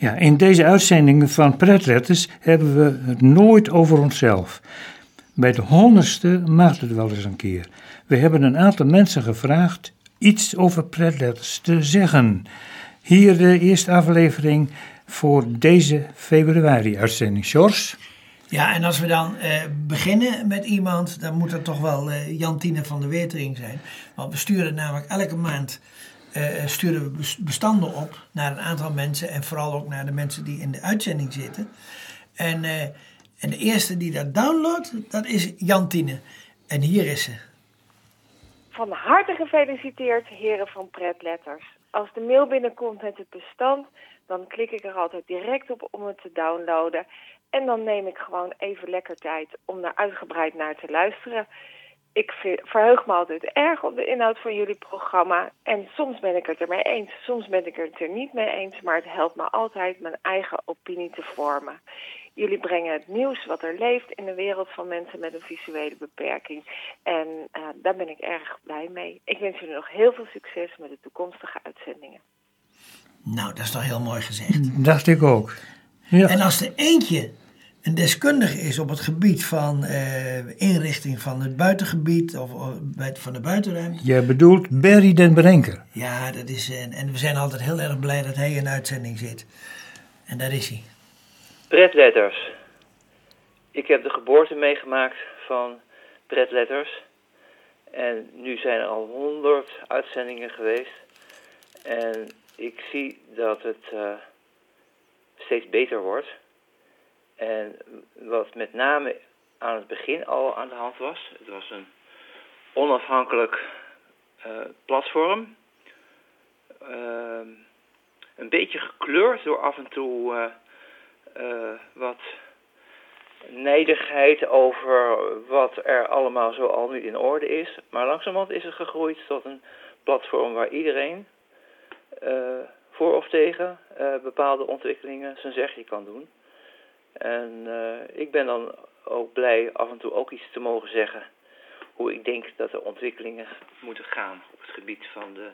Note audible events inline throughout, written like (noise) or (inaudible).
Ja, in deze uitzendingen van Pretletters hebben we het nooit over onszelf. Bij de honderdste mag het wel eens een keer. We hebben een aantal mensen gevraagd iets over pretletters te zeggen. Hier de eerste aflevering voor deze februari-uitzending. George? Ja, en als we dan eh, beginnen met iemand, dan moet dat toch wel uh, Jantine van der Wetering zijn. Want we sturen namelijk elke maand uh, sturen we bestanden op naar een aantal mensen en vooral ook naar de mensen die in de uitzending zitten. En, en de eerste die dat downloadt, dat is Jantine. En hier is ze. Van harte gefeliciteerd, heren van Pretletters. Als de mail binnenkomt met het bestand, dan klik ik er altijd direct op om het te downloaden. En dan neem ik gewoon even lekker tijd om daar uitgebreid naar te luisteren. Ik verheug me altijd erg op de inhoud van jullie programma. En soms ben ik het ermee eens, soms ben ik het er niet mee eens. Maar het helpt me altijd mijn eigen opinie te vormen. Jullie brengen het nieuws wat er leeft in de wereld van mensen met een visuele beperking. En uh, daar ben ik erg blij mee. Ik wens jullie nog heel veel succes met de toekomstige uitzendingen. Nou, dat is toch heel mooi gezegd. Dacht ik ook. Ja. En als er eentje een deskundige is op het gebied van uh, inrichting van het buitengebied of, of van de buitenruimte. Je bedoelt Berry den Brenker. Ja, dat is, en, en we zijn altijd heel erg blij dat hij in de uitzending zit. En daar is hij. Pretletters. Ik heb de geboorte meegemaakt van Pretletters. En nu zijn er al honderd uitzendingen geweest. En ik zie dat het uh, steeds beter wordt. En wat met name aan het begin al aan de hand was, het was een onafhankelijk uh, platform. Uh, een beetje gekleurd door af en toe uh, wat nijdigheid over wat er allemaal zo al niet in orde is. Maar langzamerhand is het gegroeid tot een platform waar iedereen voor of tegen bepaalde ontwikkelingen zijn zegje kan doen. En uh, ik ben dan ook blij af en toe ook iets te mogen zeggen hoe ik denk dat de ontwikkelingen moeten gaan op het gebied van de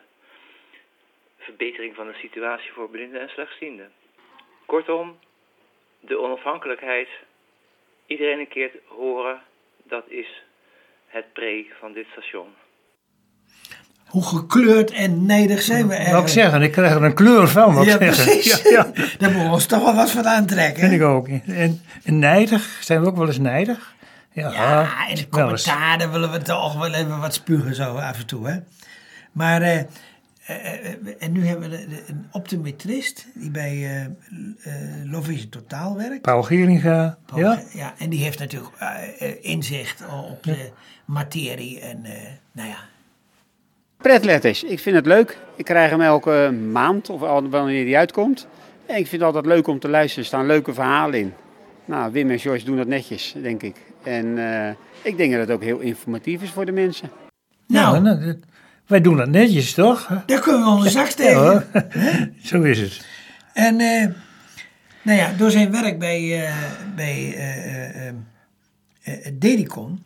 verbetering van de situatie voor blinden en slechtzienden. Kortom, de onafhankelijkheid, iedereen een keer horen, dat is het pre van dit station. Hoe gekleurd en nijdig zijn we eigenlijk. Wat ik zeggen, ik krijg er een kleur van. Wat ja, zeggen. precies. Ja, ja. (laughs) Daar moeten we ons toch wel wat van aantrekken. Vind ik ook. En, en nijdig, zijn we ook wel eens nijdig? Ja, ja in de commentaar willen we toch wel even wat spugen zo af en toe. Hè? Maar... Uh, uh, en nu hebben we een optometrist die bij Lovision Totaal werkt. Paul Geringa. Paul, ja. ja. En die heeft natuurlijk inzicht op de materie. En nou ja. Pretletters, ik vind het leuk. Ik krijg hem elke maand of wanneer die uitkomt. En ik vind het altijd leuk om te luisteren. Er staan leuke verhalen in. Nou, Wim en Joyce doen dat netjes, denk ik. En ik denk dat het ook heel informatief is voor de mensen. Nou, nou wij doen dat netjes, toch? Daar kunnen we onze zak (laughs) tegen. Ja, (laughs) Zo is het. En uh, nou ja, door zijn werk bij, uh, bij uh, Dedicon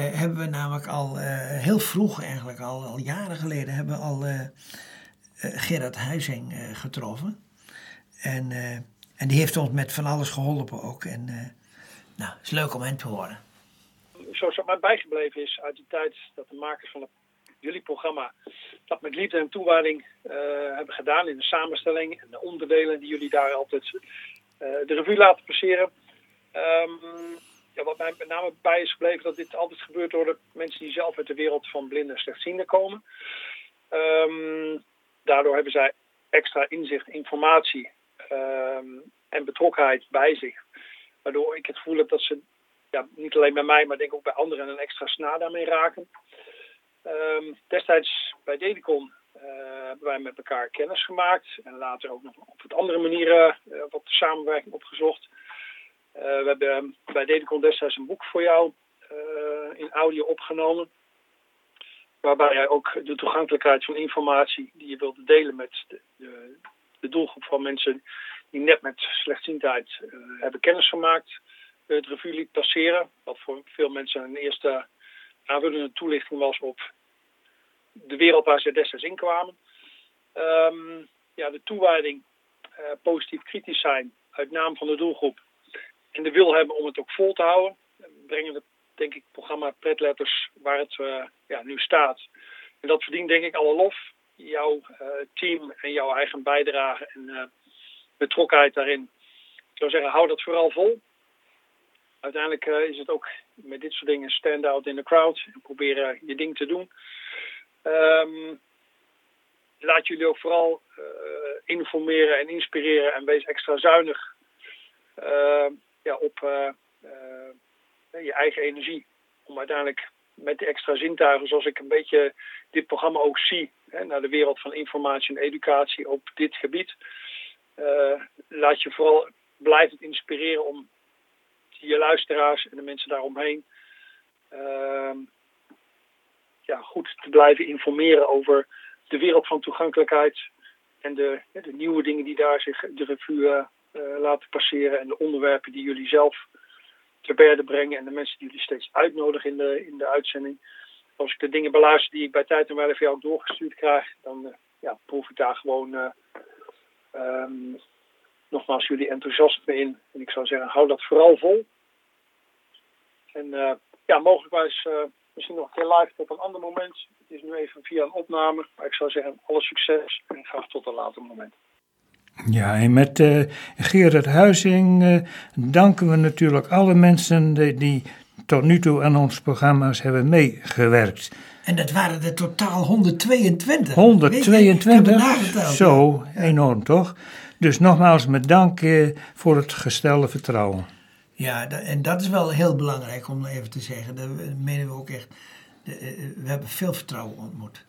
hebben we namelijk al heel vroeg, eigenlijk al, al jaren geleden, hebben we al Gerard Huizing getroffen. En, en die heeft ons met van alles geholpen ook. En nou, het is leuk om hem te horen. Zoals het mij bijgebleven is uit die tijd dat de makers van het jullie programma dat met liefde en toewijding hebben gedaan in de samenstelling en de onderdelen die jullie daar altijd de revue laten passeren. Um, ja, wat mij met name bij is gebleven, dat dit altijd gebeurt door de mensen die zelf uit de wereld van blinden en slechtzienden komen. Um, daardoor hebben zij extra inzicht, informatie um, en betrokkenheid bij zich. Waardoor ik het gevoel heb dat ze ja, niet alleen bij mij, maar denk ook bij anderen een extra snaar daarmee raken. Um, destijds bij Dedicon uh, hebben wij met elkaar kennis gemaakt en later ook nog op wat andere manieren uh, wat samenwerking opgezocht. We hebben bij Dedicon destijds een boek voor jou in audio opgenomen, waarbij jij ook de toegankelijkheid van informatie die je wilde delen met de, de, de doelgroep van mensen die net met slechtziendheid hebben kennis gemaakt, het revue liet passeren. Wat voor veel mensen een eerste aanvullende toelichting was op de wereld waar ze destijds in kwamen. Um, ja, de toewijding positief kritisch zijn uit naam van de doelgroep en de wil hebben om het ook vol te houden, brengen we denk ik programma Pretletters waar het ja, nu staat. En dat verdient denk ik alle lof. Jouw team en jouw eigen bijdrage en betrokkenheid daarin. Ik zou zeggen, hou dat vooral vol. Uiteindelijk is het ook met dit soort dingen stand out in the crowd. En proberen je ding te doen. Um, laat jullie ook vooral informeren en inspireren en wees extra zuinig uh, ja, op uh, je eigen energie. Om uiteindelijk met die extra zintuigen, zoals ik een beetje dit programma ook zie, hè, naar de wereld van informatie en educatie op dit gebied, laat je vooral blijven inspireren om je luisteraars en de mensen daaromheen ehm, ja, goed te blijven informeren over de wereld van toegankelijkheid en de, de nieuwe dingen die daar zich de revue laten passeren en de onderwerpen die jullie zelf te berde brengen en de mensen die jullie steeds uitnodigen in de, in de uitzending. Als ik de dingen beluister die ik bij tijd en wijle voor jou doorgestuurd krijg, dan uh, ja, proef ik daar gewoon uh, um, nogmaals jullie enthousiasme in. En ik zou zeggen, hou dat vooral vol. En ja, mogelijkwijs Misschien nog een keer live op een ander moment. Het is nu even via een opname. Maar ik zou zeggen, alle succes en graag tot een later moment. Ja, en met uh, Gerard Huizing uh, danken we natuurlijk alle mensen die, die, tot nu toe aan ons programma's hebben meegewerkt. En dat waren er totaal 122. 122? Zo, ja. enorm toch? Dus nogmaals met dank uh, voor het gestelde vertrouwen. Ja, en dat is wel heel belangrijk om even te zeggen. Dat menen we ook echt. Eh, we hebben veel vertrouwen ontmoet.